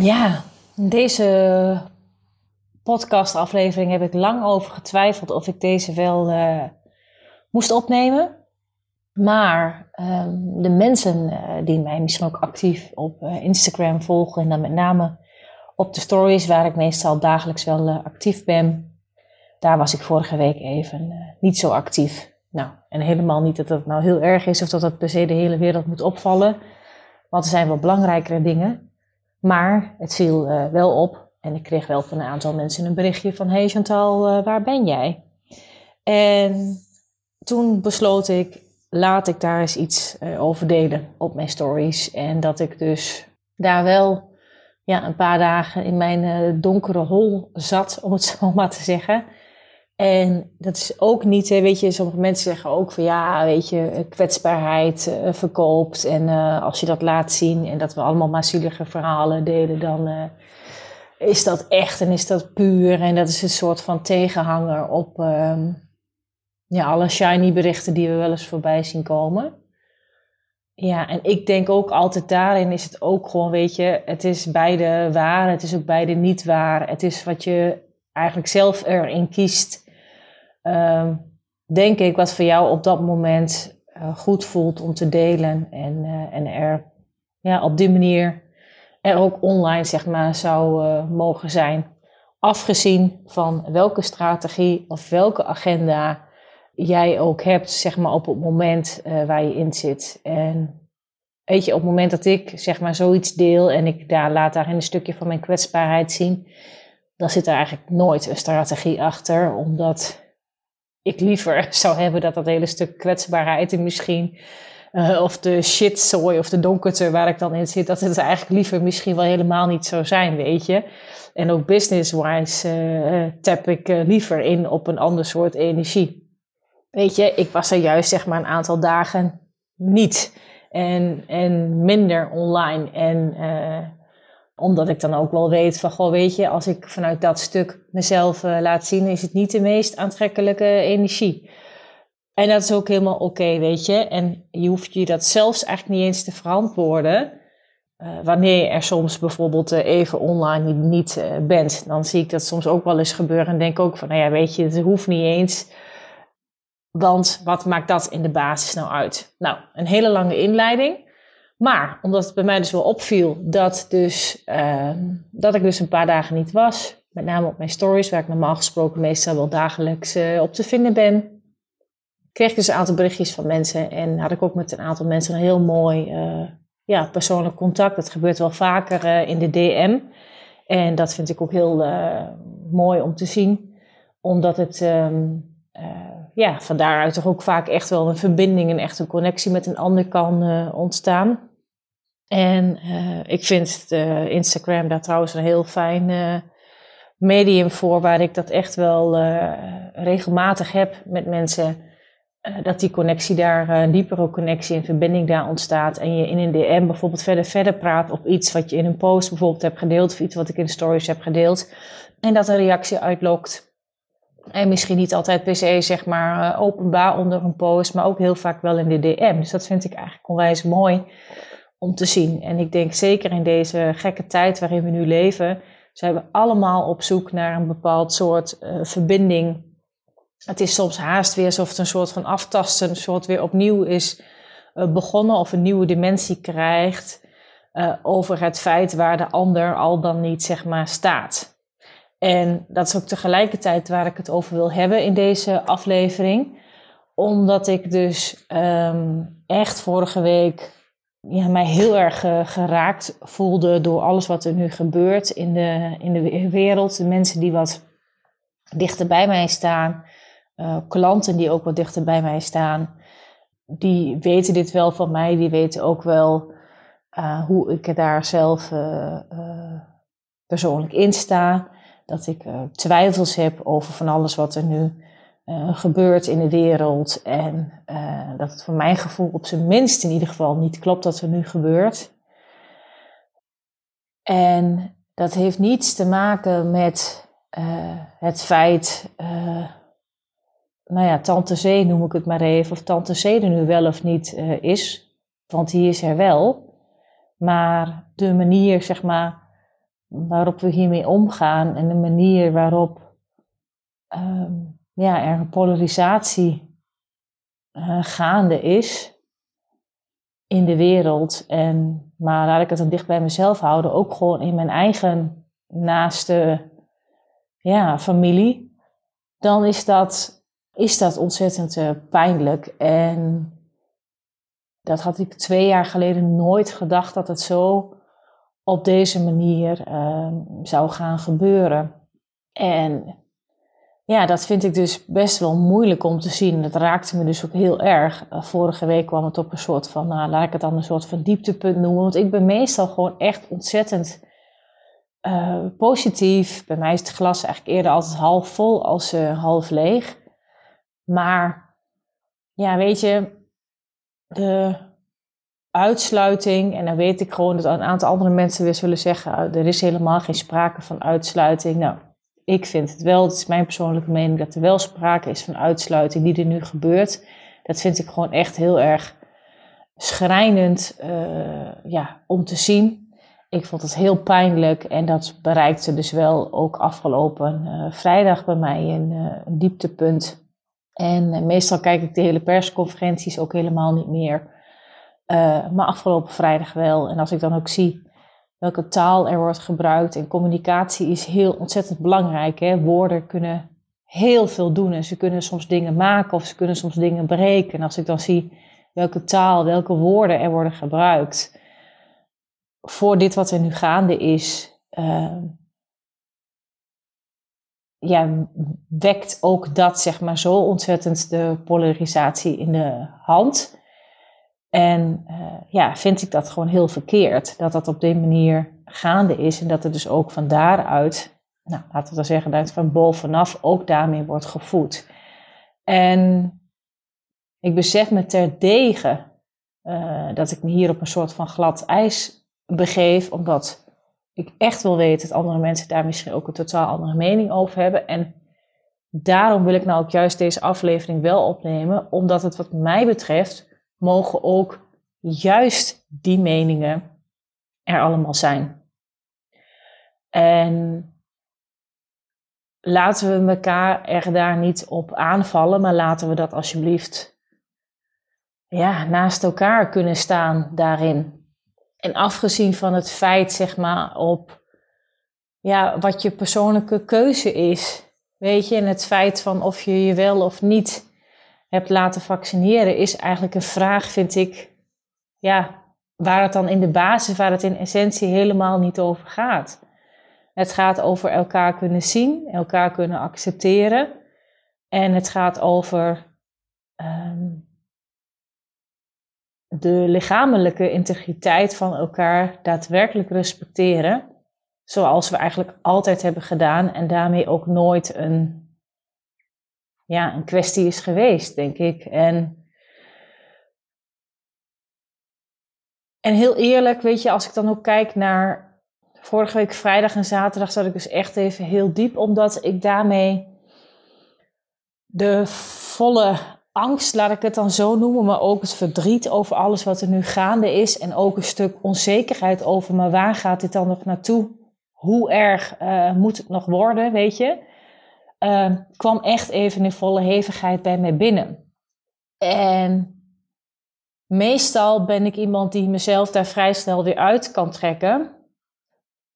Ja, deze podcastaflevering heb ik lang over getwijfeld of ik deze wel uh, moest opnemen. Maar um, de mensen uh, die mij misschien ook actief op uh, Instagram volgen, en dan met name op de stories waar ik meestal dagelijks wel actief ben, daar was ik vorige week even niet zo actief. Nou, en helemaal niet dat dat nou heel erg is of dat dat per se de hele wereld moet opvallen. Want er zijn wel belangrijkere dingen. Maar het viel uh, wel op en ik kreeg wel van een aantal mensen een berichtje van: Hey Chantal, uh, waar ben jij? En toen besloot ik: laat ik daar eens iets uh, over delen op mijn stories. En dat ik dus daar wel ja, een paar dagen in mijn donkere hol zat, om het zo maar te zeggen. En dat is ook niet, weet je, sommige mensen zeggen ook van ja, weet je, kwetsbaarheid uh, verkoopt. En uh, als je dat laat zien en dat we allemaal maar zielige verhalen delen, dan is dat echt en is dat puur. En dat is een soort van tegenhanger op um, ja, alle shiny berichten die we wel eens voorbij zien komen. Ja, en ik denk ook altijd daarin is het ook gewoon, weet je, het is beide waar, het is ook beide niet waar. Het is wat je eigenlijk zelf erin kiest uh, denk ik, wat voor jou op dat moment uh, goed voelt om te delen. En, uh, en er ja, op die manier er ook online zeg maar, zou uh, mogen zijn. Afgezien van welke strategie of welke agenda jij ook hebt, zeg maar, op het moment waar je in zit. En weet je, op het moment dat ik zeg maar zoiets deel en ik daar laat daarin een stukje van mijn kwetsbaarheid zien, dan zit er eigenlijk nooit een strategie achter, omdat ik liever zou hebben dat dat hele stuk kwetsbaarheid en misschien, uh, of de shitzooi of de donkerte waar ik dan in zit, dat het eigenlijk liever misschien wel helemaal niet zou zijn, weet je. En ook business-wise uh, tap ik liever in op een ander soort energie. Weet je, ik was er juist zeg maar een aantal dagen niet. En, en minder online. En omdat ik dan ook wel weet van, goh, weet je, als ik vanuit dat stuk mezelf uh, laat zien, is het niet de meest aantrekkelijke energie. En dat is ook helemaal oké, weet je. En je hoeft je dat zelfs eigenlijk niet eens te verantwoorden. Uh, wanneer je er soms bijvoorbeeld uh, even online niet, niet bent, dan zie ik dat soms ook wel eens gebeuren. En denk ook van, nou ja, weet je, het hoeft niet eens. Want wat maakt dat in de basis nou uit? Nou, een hele lange inleiding. Maar omdat het bij mij dus wel opviel dat, dus, uh, dat ik dus een paar dagen niet was, met name op mijn stories, waar ik normaal gesproken meestal wel dagelijks uh, op te vinden ben, kreeg ik dus een aantal berichtjes van mensen en had ik ook met een aantal mensen een heel mooi uh, ja, persoonlijk contact. Dat gebeurt wel vaker in de DM. En dat vind ik ook heel mooi om te zien, omdat het um, ja, van daaruit toch ook vaak echt wel een verbinding, een echte connectie met een ander kan uh, ontstaan. En uh, ik vind uh, Instagram daar trouwens een heel fijn medium voor, waar ik dat echt wel regelmatig heb met mensen. dat die connectie daar, een diepere connectie en verbinding daar ontstaat. En je in een DM bijvoorbeeld verder verder praat op iets wat je in een post bijvoorbeeld hebt gedeeld, of iets wat ik in stories heb gedeeld. En dat een reactie uitlokt. En misschien niet altijd per se zeg maar uh, openbaar onder een post, maar ook heel vaak wel in de DM. Dus dat vind ik eigenlijk onwijs mooi om te zien. En ik denk zeker in deze gekke tijd waarin we nu leven, zijn we allemaal op zoek naar een bepaald soort uh, verbinding. Het is soms haast weer alsof het een soort van aftasten, een soort weer opnieuw is uh, begonnen of een nieuwe dimensie krijgt over het feit waar de ander al dan niet zeg maar staat. En dat is ook tegelijkertijd waar ik het over wil hebben in deze aflevering. Omdat ik dus um, echt vorige week ja, mij heel erg uh, geraakt voelde door alles wat er nu gebeurt in de, in de wereld. De mensen die wat dichter bij mij staan. Uh, klanten die ook wat dichter bij mij staan. die weten dit wel van mij. Die weten ook wel hoe ik daar zelf persoonlijk in sta. Dat ik twijfels heb over van alles wat er nu gebeurt in de wereld. En dat het voor mijn gevoel op zijn minst in ieder geval niet klopt dat er nu gebeurt. En dat heeft niets te maken met het feit, nou ja, Tante Zee noem ik het maar even, of Tante Zee er nu wel of niet is, want die is er wel. Maar de manier, zeg maar, waarop we hiermee omgaan en de manier waarop um, ja, er polarisatie gaande is in de wereld en maar laat ik het dan dicht bij mezelf houden. Ook gewoon in mijn eigen naaste ja, familie. Dan is dat, is dat ontzettend uh, pijnlijk. En dat had ik twee jaar geleden nooit gedacht dat het zo op deze manier uh, zou gaan gebeuren. En ja, dat vind ik dus best wel moeilijk om te zien. Dat raakte me dus ook heel erg. Eh, vorige week kwam het op een soort van, nou, laat ik het dan een soort van dieptepunt noemen. Want ik ben meestal gewoon echt ontzettend uh, positief. Bij mij is het glas eigenlijk eerder altijd half vol als uh, half leeg. Maar ja, weet je, de uitsluiting, en dan weet ik gewoon dat een aantal andere mensen weer zullen zeggen, er is helemaal geen sprake van uitsluiting. Nou, ik vind het wel, het is mijn persoonlijke mening, dat er wel sprake is van uitsluiting die er nu gebeurt. Dat vind ik gewoon echt heel erg schrijnend uh, ja, om te zien. Ik vond het heel pijnlijk en dat bereikte dus wel ook afgelopen uh, vrijdag bij mij een, uh, een dieptepunt. En meestal kijk ik de hele persconferenties ook helemaal niet meer. Maar afgelopen vrijdag wel. En als ik dan ook zie welke taal er wordt gebruikt. En communicatie is heel ontzettend belangrijk. Hè? Woorden kunnen heel veel doen en ze kunnen soms dingen maken of ze kunnen soms dingen breken. En als ik dan zie welke taal, welke woorden er worden gebruikt voor dit wat er nu gaande is, uh, ja, wekt ook dat zeg maar zo ontzettend de polarisatie in de hand. En uh, ja, vind ik dat gewoon heel verkeerd dat dat op die manier gaande is en dat er dus ook van daaruit, nou, laten we dan zeggen, dat van bovenaf ook daarmee wordt gevoed. En ik besef me terdege uh, dat ik me hier op een soort van glad ijs begeef, omdat ik echt wil weten dat andere mensen daar misschien ook een totaal andere mening over hebben. En daarom wil ik nou ook juist deze aflevering wel opnemen, omdat het wat mij betreft mogen ook juist die meningen er allemaal zijn. En laten we elkaar er daar niet op aanvallen, maar laten we dat alsjeblieft ja, naast elkaar kunnen staan daarin. En afgezien van het feit, zeg maar, op ja, wat je persoonlijke keuze is. Weet je, en het feit van of je je wel of niet hebt laten vaccineren, is eigenlijk een vraag, vind ik, ja, waar het dan in de basis, waar het in essentie helemaal niet over gaat. Het gaat over elkaar kunnen zien, elkaar kunnen accepteren. En het gaat over um, de lichamelijke integriteit van elkaar daadwerkelijk respecteren. Zoals we eigenlijk altijd hebben gedaan en daarmee ook nooit een ja, een kwestie is geweest, denk ik. En, en heel eerlijk, weet je, als ik dan ook kijk naar vorige week vrijdag en zaterdag, zat ik dus echt even heel diep, omdat ik daarmee de volle angst, laat ik het dan zo noemen, maar ook het verdriet over alles wat er nu gaande is en ook een stuk onzekerheid over, maar waar gaat dit dan nog naartoe? Hoe erg uh, moet het nog worden, weet je? Uh, kwam echt even in volle hevigheid bij mij binnen. En meestal ben ik iemand die mezelf daar vrij snel weer uit kan trekken.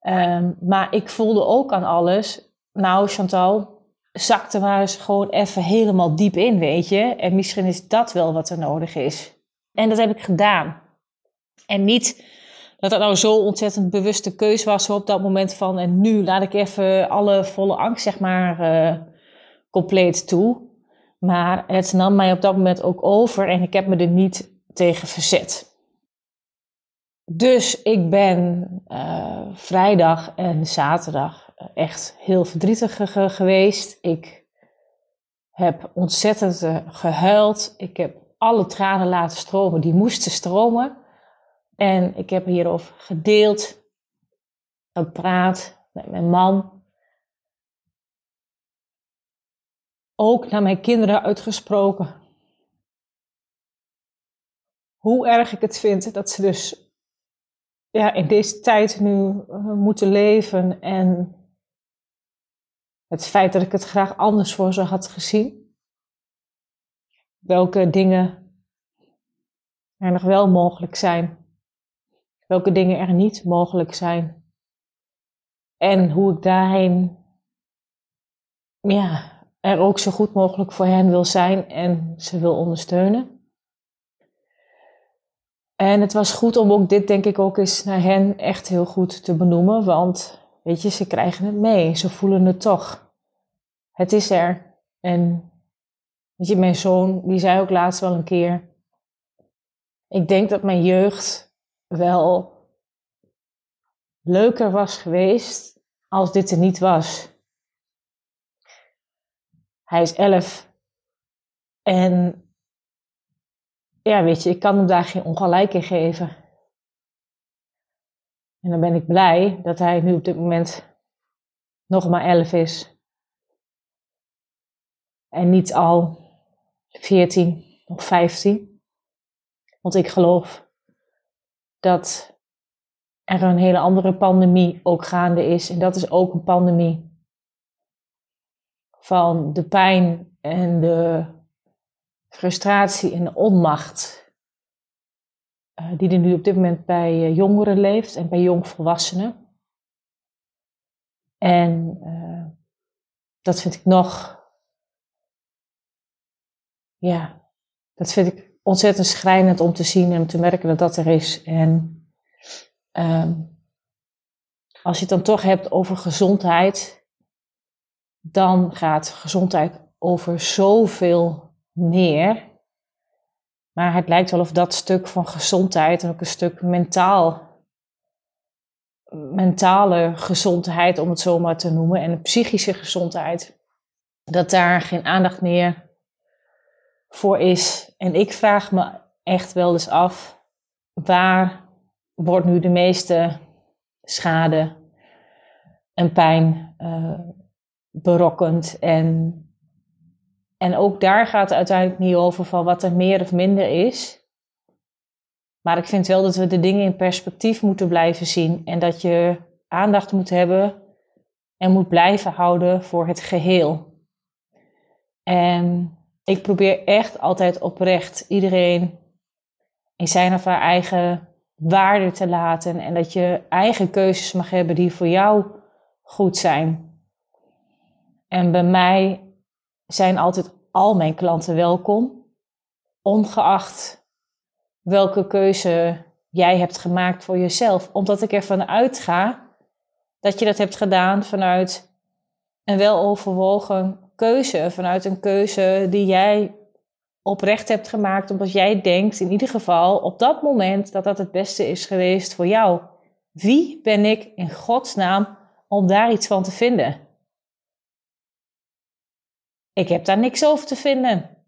Um, maar ik voelde ook aan alles, nou Chantal, zakte maar eens gewoon even helemaal diep in, weet je. En misschien is dat wel wat er nodig is. En dat heb ik gedaan. En niet dat dat nou zo ontzettend bewuste keus was op dat moment van en nu laat ik even alle volle angst zeg maar uh, compleet toe. Maar het nam mij op dat moment ook over en ik heb me er niet tegen verzet. Dus ik ben uh, vrijdag en zaterdag echt heel verdrietig geweest. Ik heb ontzettend uh, gehuild. Ik heb alle tranen laten stromen die moesten stromen. En ik heb hierover gedeeld, gepraat met mijn man. Ook naar mijn kinderen uitgesproken. Hoe erg ik het vind dat ze dus ja, in deze tijd nu uh, moeten leven en het feit dat ik het graag anders voor ze had gezien. Welke dingen er nog wel mogelijk zijn. Welke dingen er niet mogelijk zijn. En hoe ik daarheen ja, er ook zo goed mogelijk voor hen wil zijn en ze wil ondersteunen. En het was goed om ook dit, denk ik, ook eens naar hen echt heel goed te benoemen. Want, weet je, ze krijgen het mee. Ze voelen het toch. Het is er. En, weet je, mijn zoon, die zei ook laatst wel een keer. Ik denk dat mijn jeugd wel leuker was geweest als dit er niet was. Hij is elf. En ja, weet je, ik kan hem daar geen ongelijk in geven. En dan ben ik blij dat hij nu op dit moment nog maar 11 is. En niet al 14 of 15. Want ik geloof dat er een hele andere pandemie ook gaande is. En dat is ook een pandemie van de pijn en de frustratie en de onmacht uh, die er nu op dit moment bij uh, jongeren leeft en bij jongvolwassenen. En uh, dat vind ik nog, ja, dat vind ik ontzettend schrijnend om te zien en te merken dat dat er is. En um, als je het dan toch hebt over gezondheid, dan gaat gezondheid over zoveel meer. Maar het lijkt wel of dat stuk van gezondheid en ook een stuk mentaal, mentale gezondheid, om het zo maar te noemen, en psychische gezondheid, dat daar geen aandacht meer voor is. En ik vraag me echt wel eens af, waar wordt nu de meeste schade en pijn uh, berokkend en en ook daar gaat het uiteindelijk niet over van wat er meer of minder is. Maar ik vind wel dat we de dingen in perspectief moeten blijven zien. En dat je aandacht moet hebben en moet blijven houden voor het geheel. En ik probeer echt altijd oprecht iedereen in zijn of haar eigen waarde te laten. En dat je eigen keuzes mag hebben die voor jou goed zijn. En bij mij zijn altijd al mijn klanten welkom, ongeacht welke keuze jij hebt gemaakt voor jezelf, omdat ik ervan uitga dat je dat hebt gedaan vanuit een weloverwogen keuze, vanuit een keuze die jij oprecht hebt gemaakt, omdat jij denkt in ieder geval op dat moment dat dat het beste is geweest voor jou. Wie ben ik in godsnaam om daar iets van te vinden? Ik heb daar niks over te vinden.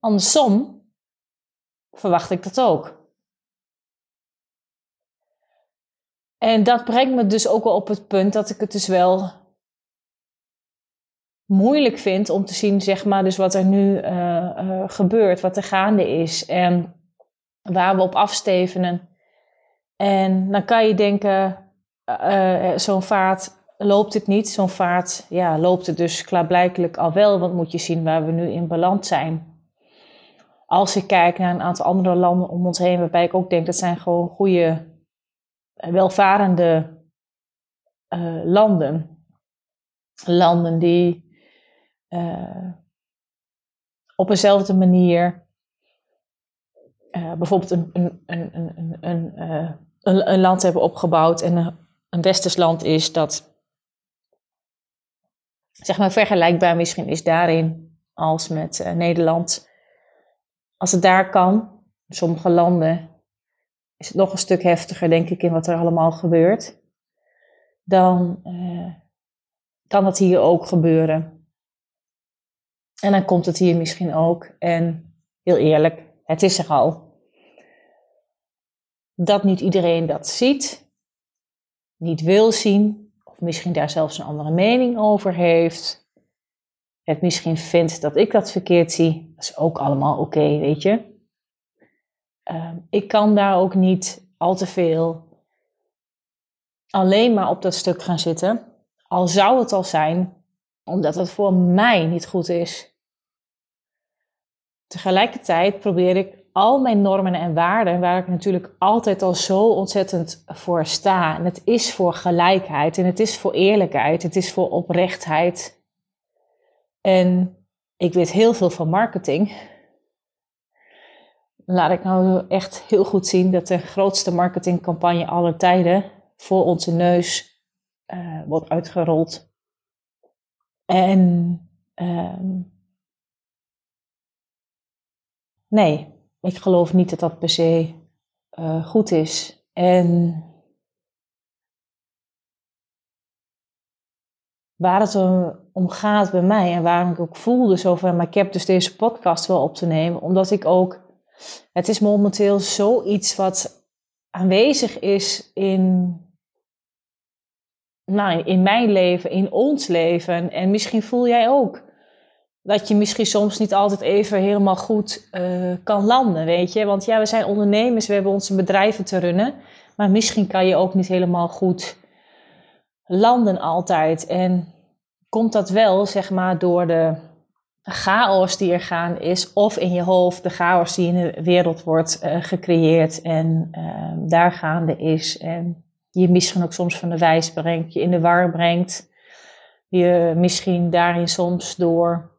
Andersom verwacht ik dat ook. En dat brengt me dus ook wel op het punt dat ik het dus wel moeilijk vind om te zien, zeg maar, dus wat er nu uh, uh, gebeurt, wat er gaande is en waar we op afstevenen. En dan kan je denken, uh, zo'n vaart loopt het niet, zo'n vaart, ja, loopt het dus klaarblijkelijk al wel, want moet je zien waar we nu in beland zijn. Als ik kijk naar een aantal andere landen om ons heen, waarbij ik ook denk dat zijn gewoon goede, eh, welvarende uh, landen. Landen die uh, op eenzelfde manier bijvoorbeeld een, een, een, een, een, een, land hebben opgebouwd en een, een westers land is dat zeg maar vergelijkbaar misschien is daarin als met Nederland. Als het daar kan, sommige landen is het nog een stuk heftiger, denk ik, in wat er allemaal gebeurt. Dan uh, kan dat hier ook gebeuren. En dan komt het hier misschien ook. En heel eerlijk, het is er al. Dat niet iedereen dat ziet, niet wil zien, of misschien daar zelfs een andere mening over heeft. Het misschien vindt dat ik dat verkeerd zie, dat is ook allemaal oké, weet je. Ehm, ik kan daar ook niet al te veel alleen maar op dat stuk gaan zitten. Al zou het al zijn omdat het voor mij niet goed is. Tegelijkertijd probeer ik al mijn normen en waarden, waar ik natuurlijk altijd al zo ontzettend voor sta. En het is voor gelijkheid en het is voor eerlijkheid, het is voor oprechtheid. En ik weet heel veel van marketing. Laat ik nou echt heel goed zien dat de grootste marketingcampagne aller tijden voor onze neus uh, wordt uitgerold. En uh, nee, ik geloof niet dat dat per se uh, goed is. En waar het om gaat bij mij en waarom ik ook voelde zo van, maar ik heb dus deze podcast wel op te nemen, omdat ik ook, het is momenteel zoiets wat aanwezig is in nou, in mijn leven, in ons leven. En misschien voel jij ook dat je misschien soms niet altijd even helemaal goed uh, kan landen, weet je. Want ja, we zijn ondernemers, we hebben onze bedrijven te runnen. Maar misschien kan je ook niet helemaal goed landen altijd. En komt dat wel, zeg maar, door de chaos die er gaan is, of in je hoofd de chaos die in de wereld wordt uh, gecreëerd en uh, daar gaande is. En je misschien ook soms van de wijs brengt, je in de war brengt. Je misschien daarin soms door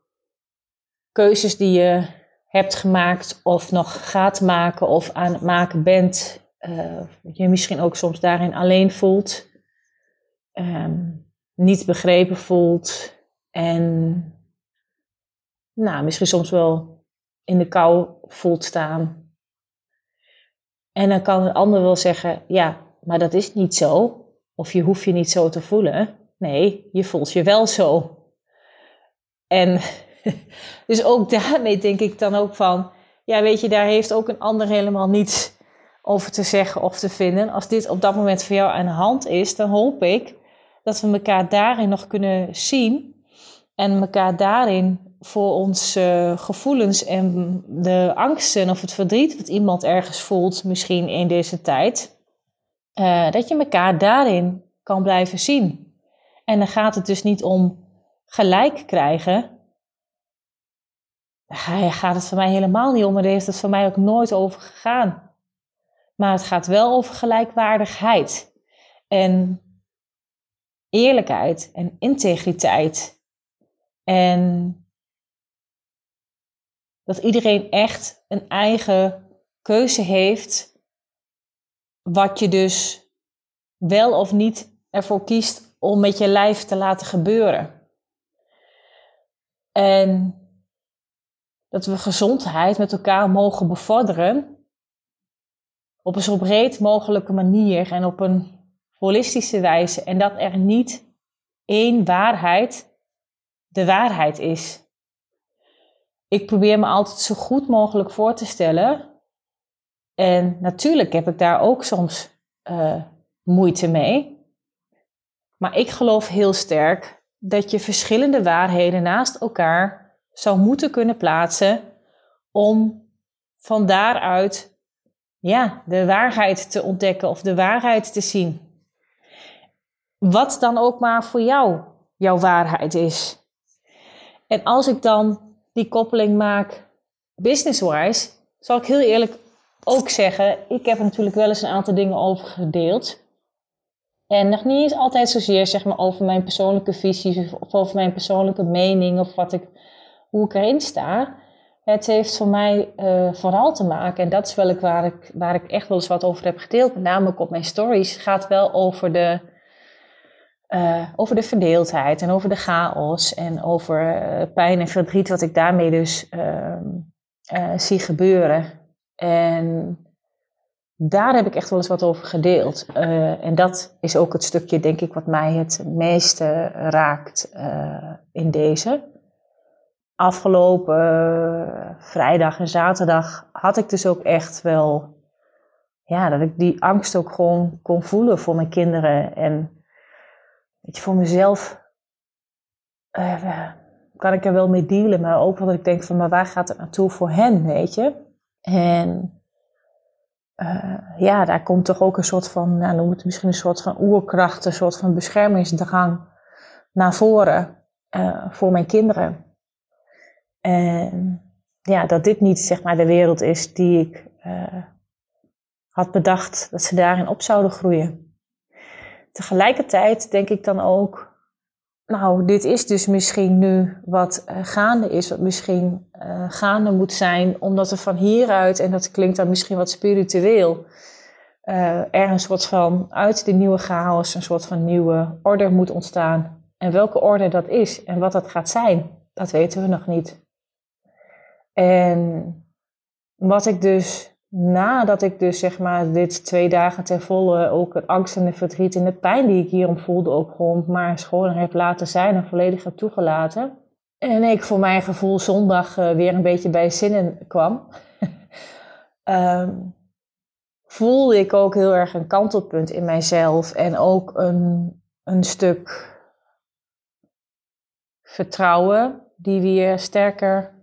keuzes die je hebt gemaakt of nog gaat maken of aan het maken bent, uh, je misschien ook soms daarin alleen voelt, um, niet begrepen voelt en nou, misschien soms wel in de kou voelt staan. En dan kan een ander wel zeggen, ja, maar dat is niet zo. Of je hoeft je niet zo te voelen. Nee, je voelt je wel zo. En dus ook daarmee denk ik dan ook van, ja weet je, daar heeft ook een ander helemaal niets over te zeggen of te vinden. Als dit op dat moment voor jou aan de hand is, dan hoop ik dat we elkaar daarin nog kunnen zien en elkaar daarin voor onze gevoelens en de angsten of het verdriet wat iemand ergens voelt, misschien in deze tijd, uh, dat je elkaar daarin kan blijven zien. En dan gaat het dus niet om gelijk krijgen. Daar gaat het voor mij helemaal niet om. En daar heeft het voor mij ook nooit over gegaan. Maar het gaat wel over gelijkwaardigheid. En eerlijkheid en integriteit. En dat iedereen echt een eigen keuze heeft wat je dus wel of niet ervoor kiest om met je lijf te laten gebeuren. En dat we gezondheid met elkaar mogen bevorderen op een zo breed mogelijke manier en op een holistische wijze. En dat er niet één waarheid de waarheid is. Ik probeer me altijd zo goed mogelijk voor te stellen en natuurlijk heb ik daar ook soms uh, moeite mee. Maar ik geloof heel sterk dat je verschillende waarheden naast elkaar zou moeten kunnen plaatsen om van daaruit ja, de waarheid te ontdekken of de waarheid te zien. Wat dan ook maar voor jou jouw waarheid is. En als ik dan die koppeling maak business-wise, zal ik heel eerlijk ook zeggen, ik heb natuurlijk wel eens een aantal dingen over gedeeld. En nog niet eens altijd zozeer zeg maar, over mijn persoonlijke visies of over mijn persoonlijke mening of wat ik, hoe ik erin sta. Het heeft voor mij uh, vooral te maken, en dat is wel waar, ik waar ik echt wel eens wat over heb gedeeld, met name op mijn stories, gaat wel over de, uh, over de verdeeldheid en over de chaos en over uh, pijn en verdriet, wat ik daarmee dus uh, zie gebeuren. En daar heb ik echt wel eens wat over gedeeld. en dat is ook het stukje, denk ik, wat mij het meeste raakt in deze. Afgelopen vrijdag en zaterdag had ik dus ook echt wel, ja, dat ik die angst ook gewoon kon voelen voor mijn kinderen. En weet je, voor mezelf uh, kan ik er wel mee dealen, maar ook wat ik denk van, maar waar gaat het naartoe voor hen, weet je? En uh, ja, daar komt toch ook een soort van, nou, noem misschien een soort van oerkracht, een soort van beschermingsdrang naar voren uh, voor mijn kinderen. En ja, dat dit niet zeg maar de wereld is die ik had bedacht dat ze daarin op zouden groeien. Tegelijkertijd denk ik dan ook, nou, dit is dus misschien nu wat uh, gaande is, wat misschien uh, gaande moet zijn, omdat er van hieruit, en dat klinkt dan misschien wat spiritueel, uh, er een soort van uit de nieuwe chaos een soort van nieuwe orde moet ontstaan. En welke orde dat is en wat dat gaat zijn, dat weten we nog niet. En wat ik dus nadat ik dus zeg maar dit twee dagen ten volle ook het angst en de verdriet en de pijn die ik hierom voelde ook gewoon maar schoon heb laten zijn en volledig heb toegelaten. En ik voor mijn gevoel zondag uh, weer een beetje bij zinnen kwam. um, voelde ik ook heel erg een kantelpunt in mijzelf en ook een, een stuk vertrouwen die weer sterker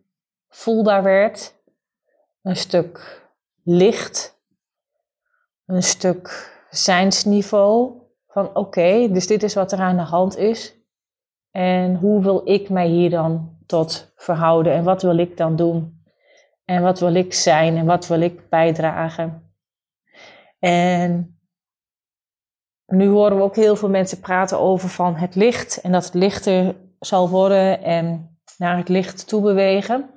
voelbaar werd. Een stuk licht, een stuk zijnsniveau. Van oké, dus dit is wat er aan de hand is. En hoe wil ik mij hier dan tot verhouden? En wat wil ik dan doen? En wat wil ik zijn? En wat wil ik bijdragen? En nu horen we ook heel veel mensen praten over van het licht. En dat het lichter zal worden en naar het licht toe bewegen.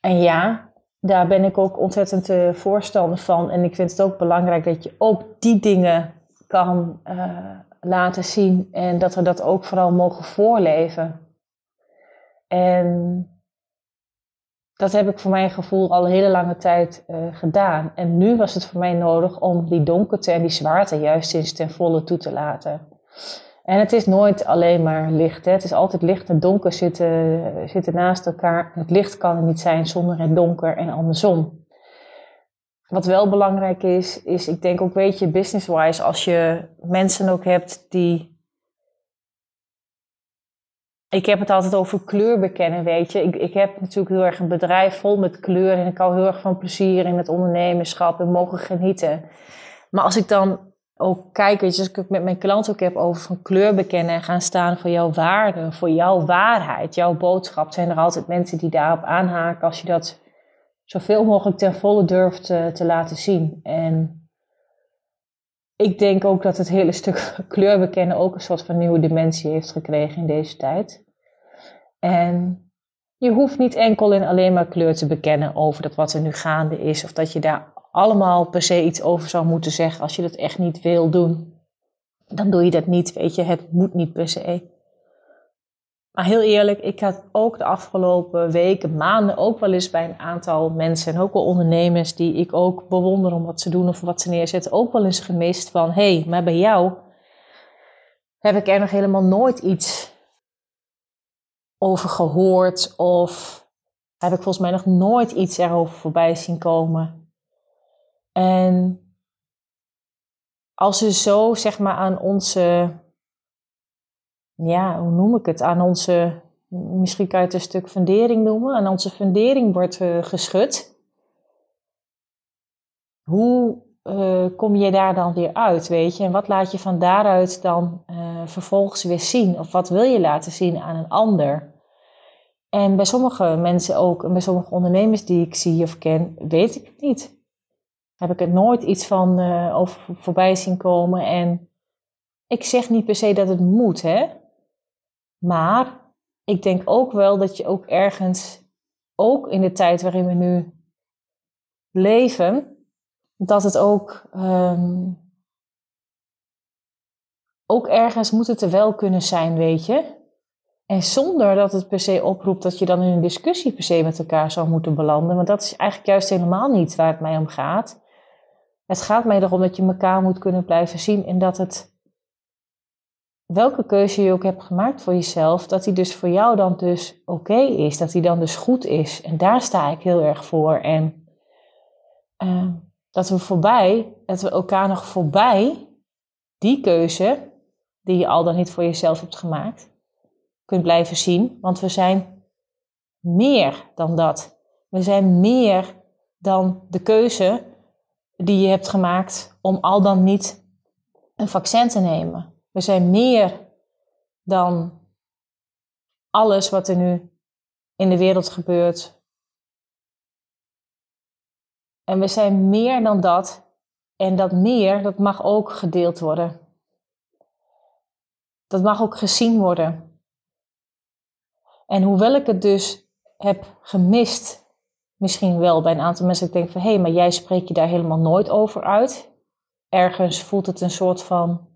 En ja, daar ben ik ook ontzettend uh, voorstander van. En ik vind het ook belangrijk dat je ook die dingen kan uh, laten zien. En dat we dat ook vooral mogen voorleven. En dat heb ik voor mijn gevoel al een hele lange tijd uh, gedaan. En nu was het voor mij nodig om die donkerte en die zwaarte juist eens ten volle toe te laten. En het is nooit alleen maar licht. Hè. Het is altijd licht en donker zitten, zitten naast elkaar. Het licht kan er niet zijn zonder het donker en andersom. Wat wel belangrijk is, is ik denk ook, weet je, business-wise, als je mensen ook hebt die. Ik heb het altijd over kleur bekennen, weet je. Ik, ik heb natuurlijk heel erg een bedrijf vol met kleur en ik hou heel erg van plezier in het ondernemerschap en mogen genieten. Maar als ik dan ook kijk, als ik het met mijn klanten ook heb over van kleur bekennen en gaan staan voor jouw waarde, voor jouw waarheid, jouw boodschap, zijn er altijd mensen die daarop aanhaken als je dat zoveel mogelijk ten volle durft te, te laten zien. En ik denk ook dat het hele stuk kleur bekennen ook een soort van nieuwe dimensie heeft gekregen in deze tijd. En je hoeft niet enkel en alleen maar kleur te bekennen over dat wat er nu gaande is, of dat je daar allemaal per se iets over zou moeten zeggen als je dat echt niet wil doen. Dan doe je dat niet, weet je, het moet niet per se. Maar heel eerlijk, ik had ook de afgelopen weken, maanden ook wel eens bij een aantal mensen en ook wel ondernemers die ik ook bewonder om wat ze doen of wat ze neerzetten, ook wel eens gemist van, hé, hey, maar bij jou heb ik er nog helemaal nooit iets over gehoord of heb ik volgens mij nog nooit iets erover voorbij zien komen. En als we zo zeg maar aan onze, ja, hoe noem ik het, aan onze, misschien kan je het een stuk fundering noemen, aan onze fundering wordt uh, geschud. Hoe uh, kom je daar dan weer uit, weet je? En wat laat je van daaruit dan uh, vervolgens weer zien? Of wat wil je laten zien aan een ander? En bij sommige mensen ook, en bij sommige ondernemers die ik zie of ken, weet ik het niet heb ik er nooit iets van uh, over voorbij zien komen. En ik zeg niet per se dat het moet, hè. Maar ik denk ook wel dat je ook ergens, ook in de tijd waarin we nu leven, dat het ook um, ook ergens moet het er wel kunnen zijn, weet je. En zonder dat het per se oproept dat je dan in een discussie per se met elkaar zou moeten belanden. Want dat is eigenlijk juist helemaal niet waar het mij om gaat. Het gaat mij erom dat je elkaar moet kunnen blijven zien en dat het, welke keuze je ook hebt gemaakt voor jezelf, dat die dus voor jou dan dus oké is, dat die dan dus goed is. En daar sta ik heel erg voor. En uh, dat we voorbij, dat we elkaar nog voorbij die keuze die je al dan niet voor jezelf hebt gemaakt, kunt blijven zien. Want we zijn meer dan dat. We zijn meer dan de keuze die je hebt gemaakt om al dan niet een vaccin te nemen. We zijn meer dan alles wat er nu in de wereld gebeurt. En we zijn meer dan dat. En dat meer, dat mag ook gedeeld worden. Dat mag ook gezien worden. En hoewel ik het dus heb gemist misschien wel bij een aantal mensen. Ik denk van hé, hey, maar jij spreekt je daar helemaal nooit over uit. Ergens voelt het een soort van.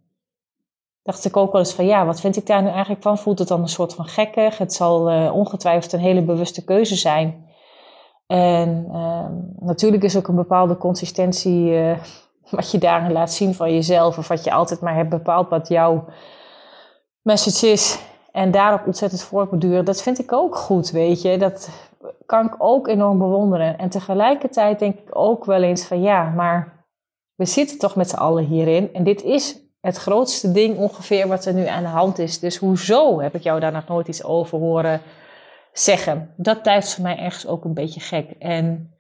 Dacht ik ook wel eens van ja, wat vind ik daar nu eigenlijk van? Voelt het dan een soort van gekkig? Het zal uh, ongetwijfeld een hele bewuste keuze zijn. En uh, natuurlijk is ook een bepaalde consistentie uh, wat je daarin laat zien van jezelf. Of wat je altijd maar hebt bepaald wat jouw message is. En daarop ontzettend voortborduren. Dat vind ik ook goed, weet je. Dat, kan ik ook enorm bewonderen. En tegelijkertijd denk ik ook wel eens van ja, maar we zitten toch met z'n allen hierin. En dit is het grootste ding ongeveer wat er nu aan de hand is. Dus hoezo heb ik jou daar nog nooit iets over horen zeggen? Dat blijft voor mij ergens ook een beetje gek. En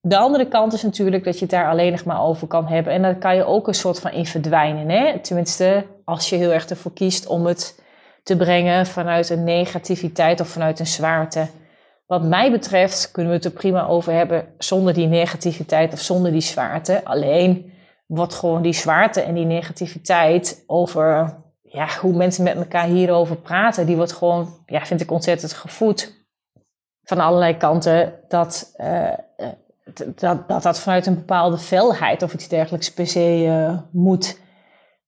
de andere kant is natuurlijk dat je het daar alleen nog maar over kan hebben. En dan kan je ook een soort van in verdwijnen. Hè? Tenminste, als je heel erg ervoor kiest om het te brengen vanuit een negativiteit of vanuit een zwaarte. Wat mij betreft kunnen we het er prima over hebben zonder die negativiteit of zonder die zwaarte. Alleen wordt gewoon die zwaarte en die negativiteit over ja, hoe mensen met elkaar hierover praten, die wordt gewoon, ja, vind ik ontzettend gevoed van allerlei kanten. Dat, uh, dat, dat dat vanuit een bepaalde felheid of iets dergelijks per se uh, moet.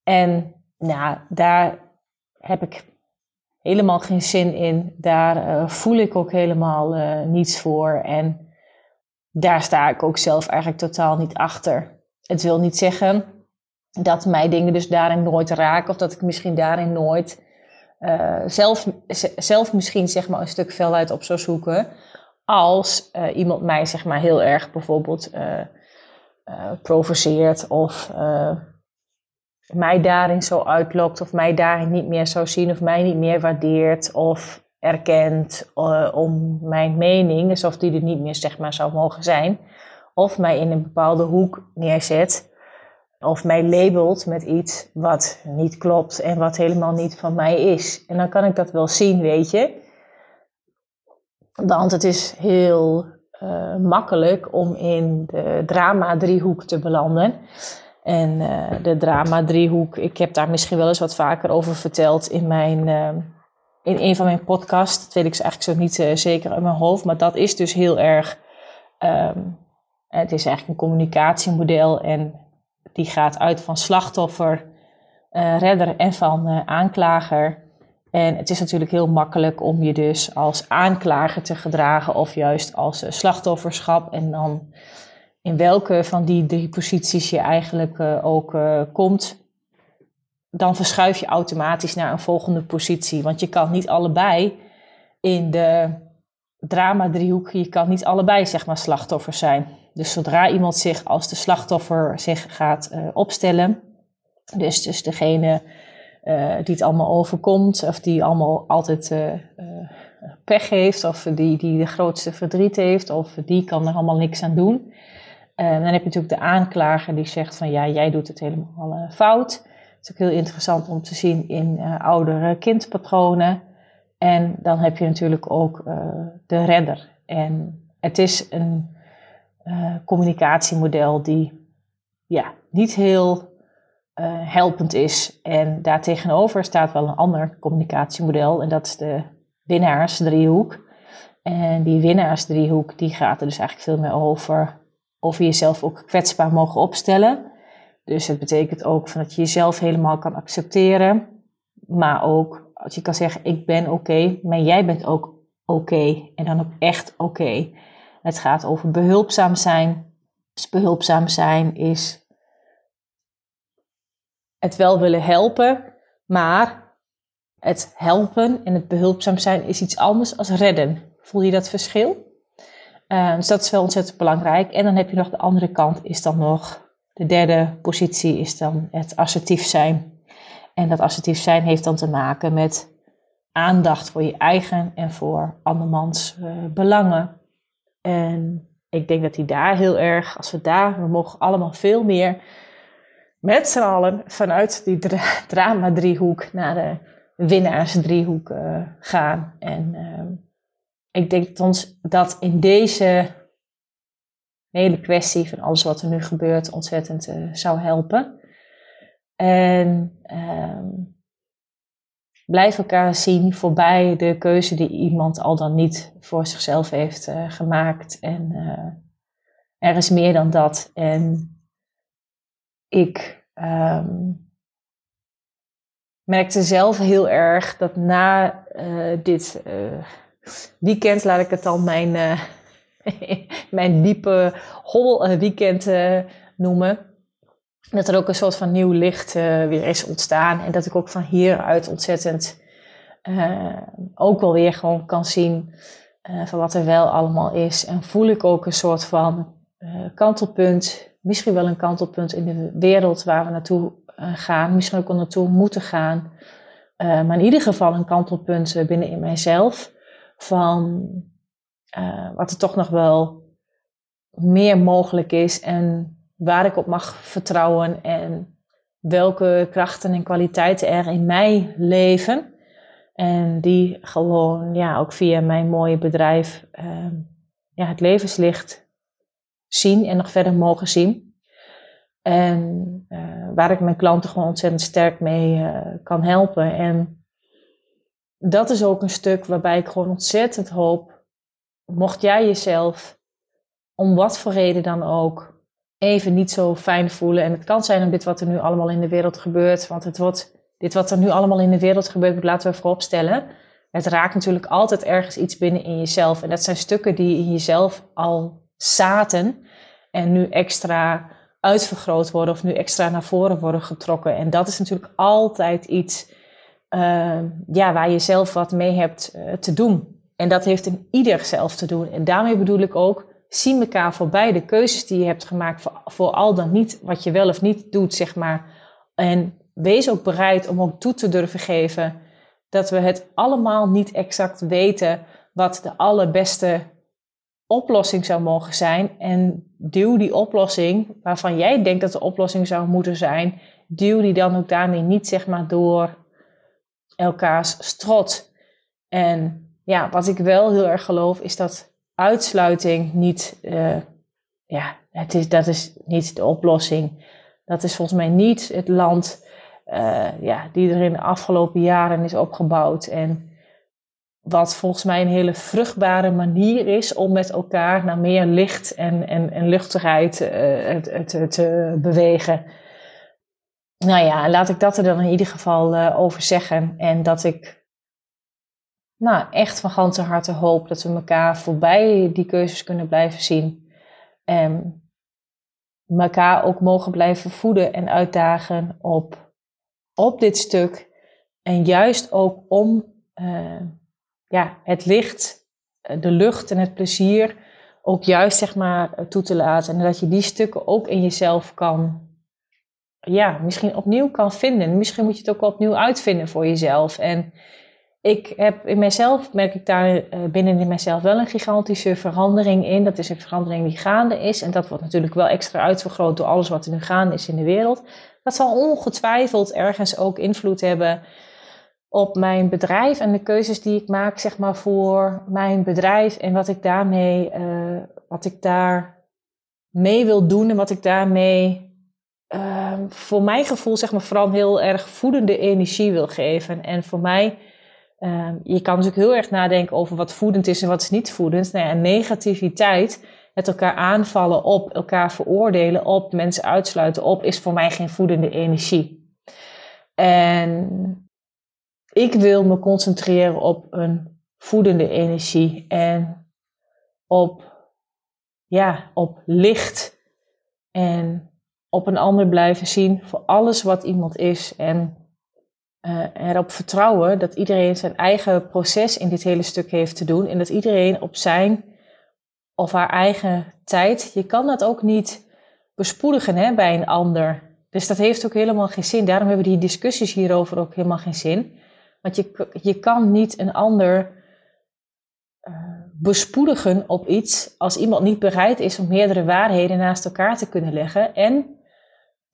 En nou, daar heb ik helemaal geen zin in. Daar uh, voel ik ook helemaal uh, niets voor. En daar sta ik ook zelf eigenlijk totaal niet achter. Het wil niet zeggen dat mij dingen dus daarin nooit raken. Of dat ik misschien daarin nooit uh, zelf, zelf misschien zeg maar een stuk veluit op zou zoeken. Als iemand mij zeg maar heel erg bijvoorbeeld provoceert of mij daarin zo uitlokt of mij daarin niet meer zou zien of mij niet meer waardeert of erkent uh, om mijn mening, alsof die er niet meer zeg maar zou mogen zijn, of mij in een bepaalde hoek neerzet of mij labelt met iets wat niet klopt en wat helemaal niet van mij is. En dan kan ik dat wel zien, weet je. Want het is heel uh, makkelijk om in de drama-driehoek te belanden. En uh, de drama-driehoek, ik heb daar misschien wel eens wat vaker over verteld in, mijn, uh, in een van mijn podcasts. Dat weet ik eigenlijk zo niet uh, zeker in mijn hoofd. Maar dat is dus heel erg. Um, het is eigenlijk een communicatiemodel en die gaat uit van slachtoffer, redder en van aanklager. En het is natuurlijk heel makkelijk om je dus als aanklager te gedragen of juist als slachtofferschap. En dan in welke van die drie posities je eigenlijk uh, ook uh, komt, dan verschuif je automatisch naar een volgende positie. Want je kan niet allebei in de drama-driehoek, je kan niet allebei zeg maar slachtoffer zijn. Dus zodra iemand zich als de slachtoffer zich gaat uh, opstellen, dus, dus degene die het allemaal overkomt, of die allemaal altijd pech heeft, of die, die de grootste verdriet heeft, of die kan er allemaal niks aan doen en dan heb je natuurlijk de aanklager die zegt van ja, jij doet het helemaal uh, fout. Het is ook heel interessant om te zien in uh, oudere kindpatronen. En dan heb je natuurlijk ook de redder. En het is een communicatiemodel die ja, niet heel helpend is. En daartegenover staat wel een ander communicatiemodel. En dat is de winnaarsdriehoek. En die winnaarsdriehoek die gaat er dus eigenlijk veel meer over of je jezelf ook kwetsbaar mogen opstellen. Dus het betekent ook van dat je jezelf helemaal kan accepteren. Maar ook als je kan zeggen, ik ben oké, maar jij bent ook oké. en dan ook echt oké. Het gaat over behulpzaam zijn. Dus behulpzaam zijn is het wel willen helpen, maar het helpen en het behulpzaam zijn is iets anders als redden. Voel je dat verschil? Uh, dus dat is wel ontzettend belangrijk. En dan heb je nog de andere kant, is dan nog de derde positie, is dan het assertief zijn. En dat assertief zijn heeft dan te maken met aandacht voor je eigen en voor andermans uh, belangen. En ik denk dat hij daar heel erg, als we daar, we mogen allemaal veel meer met z'n allen vanuit die drama-driehoek naar de winnaars-driehoek uh, gaan. En uh, ik denk ons dat in deze hele kwestie van alles wat er nu gebeurt ontzettend uh, zou helpen. En ehm, blijf elkaar zien voorbij de keuze die iemand al dan niet voor zichzelf heeft uh, gemaakt. En er is meer dan dat. En ik um, merkte zelf heel erg dat na dit weekend, laat ik het dan mijn, uh, mijn diepe hobbel weekend noemen, dat er ook een soort van nieuw licht weer is ontstaan. En dat ik ook van hieruit ontzettend ook wel weer gewoon kan zien van wat er wel allemaal is. En voel ik ook een soort van kantelpunt misschien wel een kantelpunt in de wereld waar we naartoe gaan, misschien ook wel naartoe moeten gaan. Maar in ieder geval een kantelpunt binnen in mijzelf van wat er toch nog wel meer mogelijk is en waar ik op mag vertrouwen en welke krachten en kwaliteiten er in mij leven. En die gewoon ja, ook via mijn mooie bedrijf ja, het levenslicht zien en nog verder mogen zien. En uh, waar ik mijn klanten gewoon ontzettend sterk mee uh, kan helpen. En dat is ook een stuk waarbij ik gewoon ontzettend hoop, mocht jij jezelf om wat voor reden dan ook even niet zo fijn voelen. En het kan zijn om dit wat er nu allemaal in de wereld gebeurt, want het wordt, dit wat er nu allemaal in de wereld gebeurt, laten we vooropstellen. Het raakt natuurlijk altijd ergens iets binnen in jezelf. En dat zijn stukken die in jezelf al zaten en nu extra uitvergroot worden of nu extra naar voren worden getrokken. En dat is natuurlijk altijd iets uh, ja, waar je zelf wat mee hebt uh, te doen. En dat heeft in ieder zelf te doen. En daarmee bedoel ik ook, zie elkaar voorbij de keuzes die je hebt gemaakt voor, voor al dan niet wat je wel of niet doet, zeg maar. En wees ook bereid om ook toe te durven geven dat we het allemaal niet exact weten wat de allerbeste oplossing zou mogen zijn. En duw die oplossing, waarvan jij denkt dat de oplossing zou moeten zijn, duw die dan ook daarmee niet zeg maar door elkaars strot. En ja, wat ik wel heel erg geloof is dat uitsluiting niet, uh, ja, het is, dat is niet de oplossing. Dat is volgens mij niet het land uh, ja, die er in de afgelopen jaren is opgebouwd. En wat volgens mij een hele vruchtbare manier is om met elkaar naar meer licht en, en, en luchtigheid te, te, bewegen. Nou ja, laat ik dat er dan in ieder geval uh, over zeggen. En dat ik nou, echt van ganse harte hoop dat we elkaar voorbij die keuzes kunnen blijven zien. En elkaar ook mogen blijven voeden en uitdagen op, op dit stuk. En juist ook om uh, ja, het licht, eh, de lucht en het plezier ook juist zeg maar eh, toe te laten. En dat je die stukken ook in jezelf kan, ja, misschien opnieuw kan vinden. Misschien moet je het ook opnieuw uitvinden voor jezelf. En ik heb in mezelf, merk ik daar eh, binnen in mezelf wel een gigantische verandering in. Dat is een verandering die gaande is. En dat wordt natuurlijk wel extra uitvergroot door alles wat er nu gaande is in de wereld. Dat zal ongetwijfeld ergens ook invloed hebben op mijn bedrijf en de keuzes die ik maak, zeg maar, voor mijn bedrijf en wat ik daarmee, uh, wat ik daar mee wil doen en wat ik daarmee voor mijn gevoel, zeg maar, vooral heel erg voedende energie wil geven. En voor mij, uh, je kan natuurlijk heel erg nadenken over wat voedend is en wat is niet voedend. Nou ja, negativiteit het elkaar aanvallen op, elkaar veroordelen op, mensen uitsluiten op, is voor mij geen voedende energie. En ik wil me concentreren op een voedende energie en op, ja, op licht en op een ander blijven zien voor alles wat iemand is en uh, erop vertrouwen dat iedereen zijn eigen proces in dit hele stuk heeft te doen en dat iedereen op zijn of haar eigen tijd, je kan dat ook niet bespoedigen hè, bij een ander. Dus dat heeft ook helemaal geen zin. Daarom hebben die discussies hierover ook helemaal geen zin. Want je, je kan niet een ander uh, bespoedigen op iets als iemand niet bereid is om meerdere waarheden naast elkaar te kunnen leggen. En,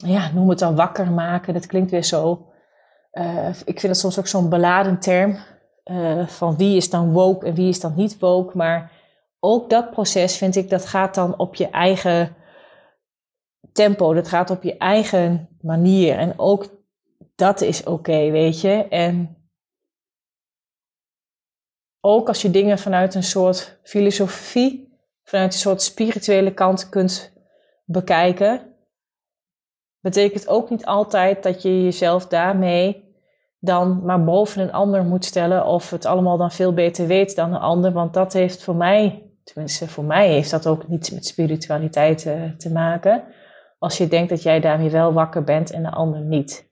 ja, noem het dan wakker maken. Dat klinkt weer zo. Uh, ik vind het soms ook zo'n beladen term. Uh, van wie is dan woke en wie is dan niet woke. Maar ook dat proces vind ik, dat gaat dan op je eigen tempo. Dat gaat op je eigen manier. En ook dat is oké, weet je. En ook als je dingen vanuit een soort filosofie, vanuit een soort spirituele kant kunt bekijken, betekent ook niet altijd dat je jezelf daarmee dan maar boven een ander moet stellen of het allemaal dan veel beter weet dan een ander. Want dat heeft voor mij, tenminste voor mij, heeft dat ook niets met spiritualiteit uh, te maken. Als je denkt dat jij daarmee wel wakker bent en de ander niet.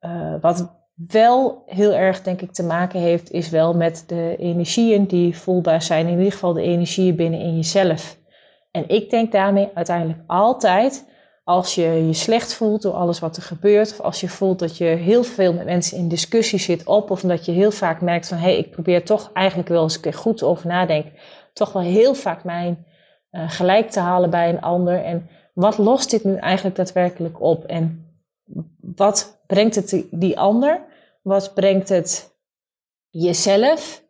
Uh, wat wel heel erg, denk ik, te maken heeft, is wel met de energieën die voelbaar zijn. In ieder geval de energieën binnen in jezelf. En ik denk daarmee uiteindelijk altijd, als je je slecht voelt door alles wat er gebeurt, of als je voelt dat je heel veel met mensen in discussie zit op, of omdat je heel vaak merkt van hé, hey, ik probeer toch eigenlijk wel eens een keer goed over nadenken, toch wel heel vaak mijn uh, gelijk te halen bij een ander. En wat lost dit nu eigenlijk daadwerkelijk op? En wat brengt het die ander? Wat brengt het jezelf?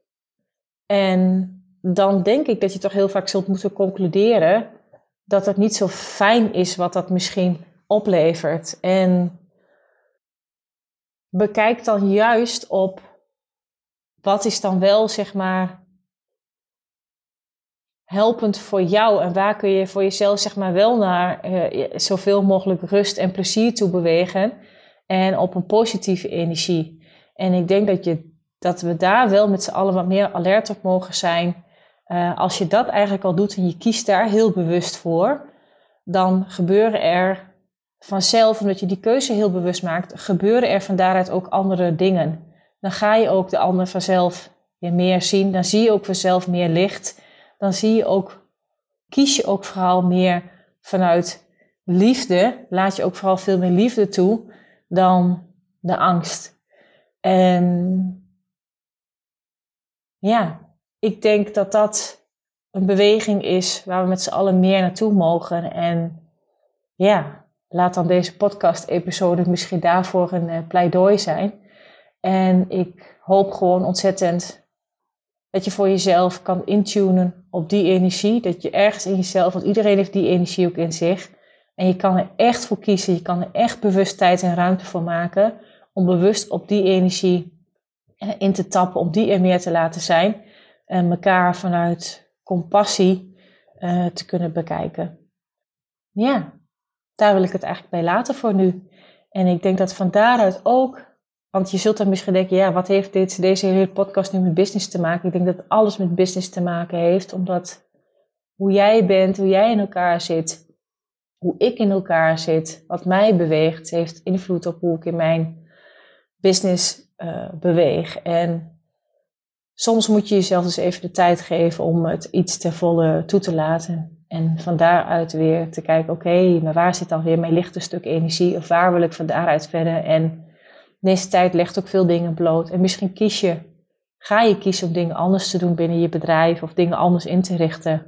En dan denk ik dat je toch heel vaak zult moeten concluderen dat het niet zo fijn is wat dat misschien oplevert. En bekijk dan juist op wat is dan wel, zeg maar, helpend voor jou en waar kun je voor jezelf, zeg maar, wel naar uh, zoveel mogelijk rust en plezier toe bewegen en op een positieve energie. En ik denk dat, je, dat we daar wel met z'n allen wat meer alert op mogen zijn. Uh, als je dat eigenlijk al doet en je kiest daar heel bewust voor, dan gebeuren er vanzelf, omdat je die keuze heel bewust maakt, gebeuren er van daaruit ook andere dingen. Dan ga je ook de ander vanzelf weer meer zien. Dan zie je ook vanzelf meer licht. Dan zie je ook, kies je ook vooral meer vanuit liefde. Laat je ook vooral veel meer liefde toe dan de angst. En ja, ik denk dat dat een beweging is waar we met z'n allen meer naartoe mogen. En ja, laat dan deze podcast-episode misschien daarvoor een uh, pleidooi zijn. En ik hoop gewoon ontzettend dat je voor jezelf kan intunen op die energie. Dat je ergens in jezelf, want iedereen heeft die energie ook in zich. En je kan er echt voor kiezen. Je kan er echt bewust tijd en ruimte voor maken om bewust op die energie eh, in te tappen, om die er meer te laten zijn en elkaar vanuit compassie uh, te kunnen bekijken. Ja, daar wil ik het eigenlijk bij laten voor nu. En ik denk dat van daaruit ook, want je zult dan misschien denken, ja, wat heeft dit, deze hele podcast nu met business te maken? Ik denk dat alles met business te maken heeft, omdat hoe jij bent, hoe jij in elkaar zit, hoe ik in elkaar zit, wat mij beweegt, heeft invloed op hoe ik in mijn business uh, beweeg. En soms moet je jezelf dus even de tijd geven om het iets ter volle toe te laten. En van daaruit weer te kijken, oké, maar waar zit dan weer mijn lichte stuk energie? Of waar wil ik van daaruit verder? En deze tijd legt ook veel dingen bloot. En misschien kies je, ga je kiezen om dingen anders te doen binnen je bedrijf of dingen anders in te richten.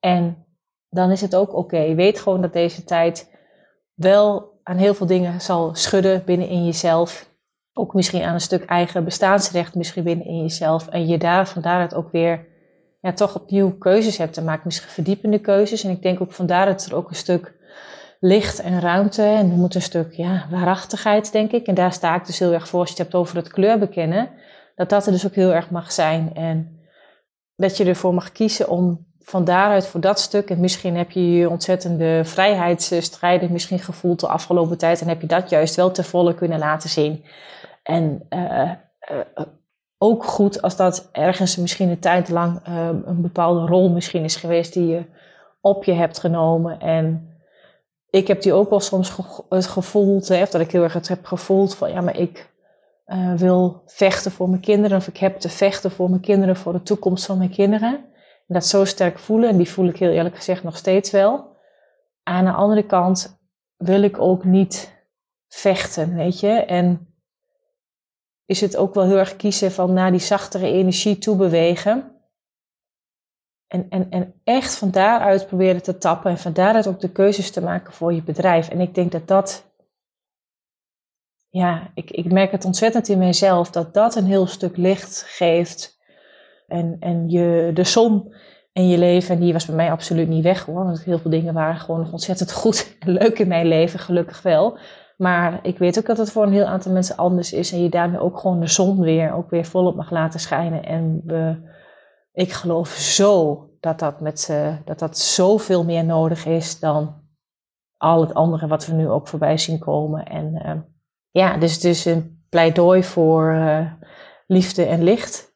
En dan is het ook oké. Weet gewoon dat deze tijd wel aan heel veel dingen zal schudden binnen in jezelf ook misschien aan een stuk eigen bestaansrecht misschien binnen in jezelf. En je daar van daaruit ook weer ja, toch opnieuw keuzes hebt te maken. Misschien verdiepende keuzes. En ik denk ook van daaruit er ook een stuk licht en ruimte. En er moet een stuk ja, waarachtigheid, denk ik. En daar sta ik dus heel erg voor als je het hebt over het kleur bekennen. Dat dat er dus ook heel erg mag zijn. En dat je ervoor mag kiezen om van daaruit voor dat stuk, en misschien heb je je ontzettende vrijheidsstrijden misschien gevoeld de afgelopen tijd, en heb je dat juist wel te volle kunnen laten zien. En uh, ook goed als dat ergens misschien een tijd lang een bepaalde rol misschien is geweest die je op je hebt genomen. En ik heb die ook wel soms het gevoeld, hè, dat ik heel erg het heb gevoeld van ja, maar ik wil vechten voor mijn kinderen, of ik heb te vechten voor mijn kinderen, voor de toekomst van mijn kinderen. En dat zo sterk voelen, en die voel ik heel eerlijk gezegd nog steeds wel. Aan de andere kant wil ik ook niet vechten, weet je. En is het ook wel heel erg kiezen van naar die zachtere energie toe bewegen. En, en, en echt van daaruit proberen te tappen en van daaruit ook de keuzes te maken voor je bedrijf. En ik denk dat dat, ja, ik, ik merk het ontzettend in mijzelf, dat dat een heel stuk licht geeft. En, en je, de zon in je leven, en die was bij mij absoluut niet weg hoor. Want heel veel dingen waren gewoon nog ontzettend goed en leuk in mijn leven, gelukkig wel. Maar ik weet ook dat het voor een heel aantal mensen anders is. En je daarmee ook gewoon de zon weer, ook weer volop mag laten schijnen. En ik geloof zo dat dat, met, dat dat zoveel meer nodig is dan al het andere wat we nu ook voorbij zien komen. En uh, ja, dus, dus een pleidooi voor uh, liefde en licht.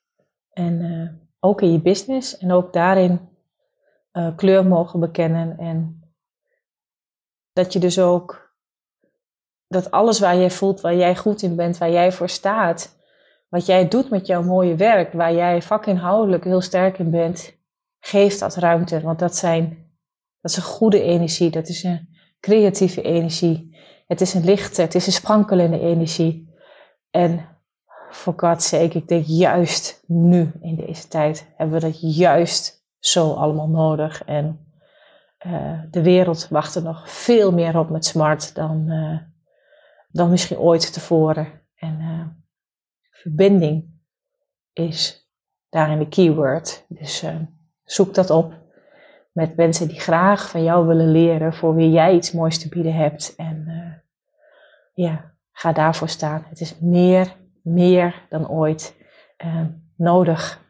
En uh, ook in je business en ook daarin kleur mogen bekennen. En dat je dus ook, dat alles waar jij voelt, waar jij goed in bent, waar jij voor staat, wat jij doet met jouw mooie werk, waar jij vakinhoudelijk heel sterk in bent, geef dat ruimte. Want dat, zijn, dat is een goede energie, dat is een creatieve energie. Het is een lichte, het is een sprankelende energie. En voor God's sake, ik denk juist nu in deze tijd hebben we dat juist zo allemaal nodig. En uh, de wereld wacht er nog veel meer op met smart dan, uh, dan misschien ooit tevoren. En uh, verbinding is daarin de keyword. Dus uh, zoek dat op met mensen die graag van jou willen leren, voor wie jij iets moois te bieden hebt. En uh, ja, ga daarvoor staan. Het is meer, meer dan ooit nodig.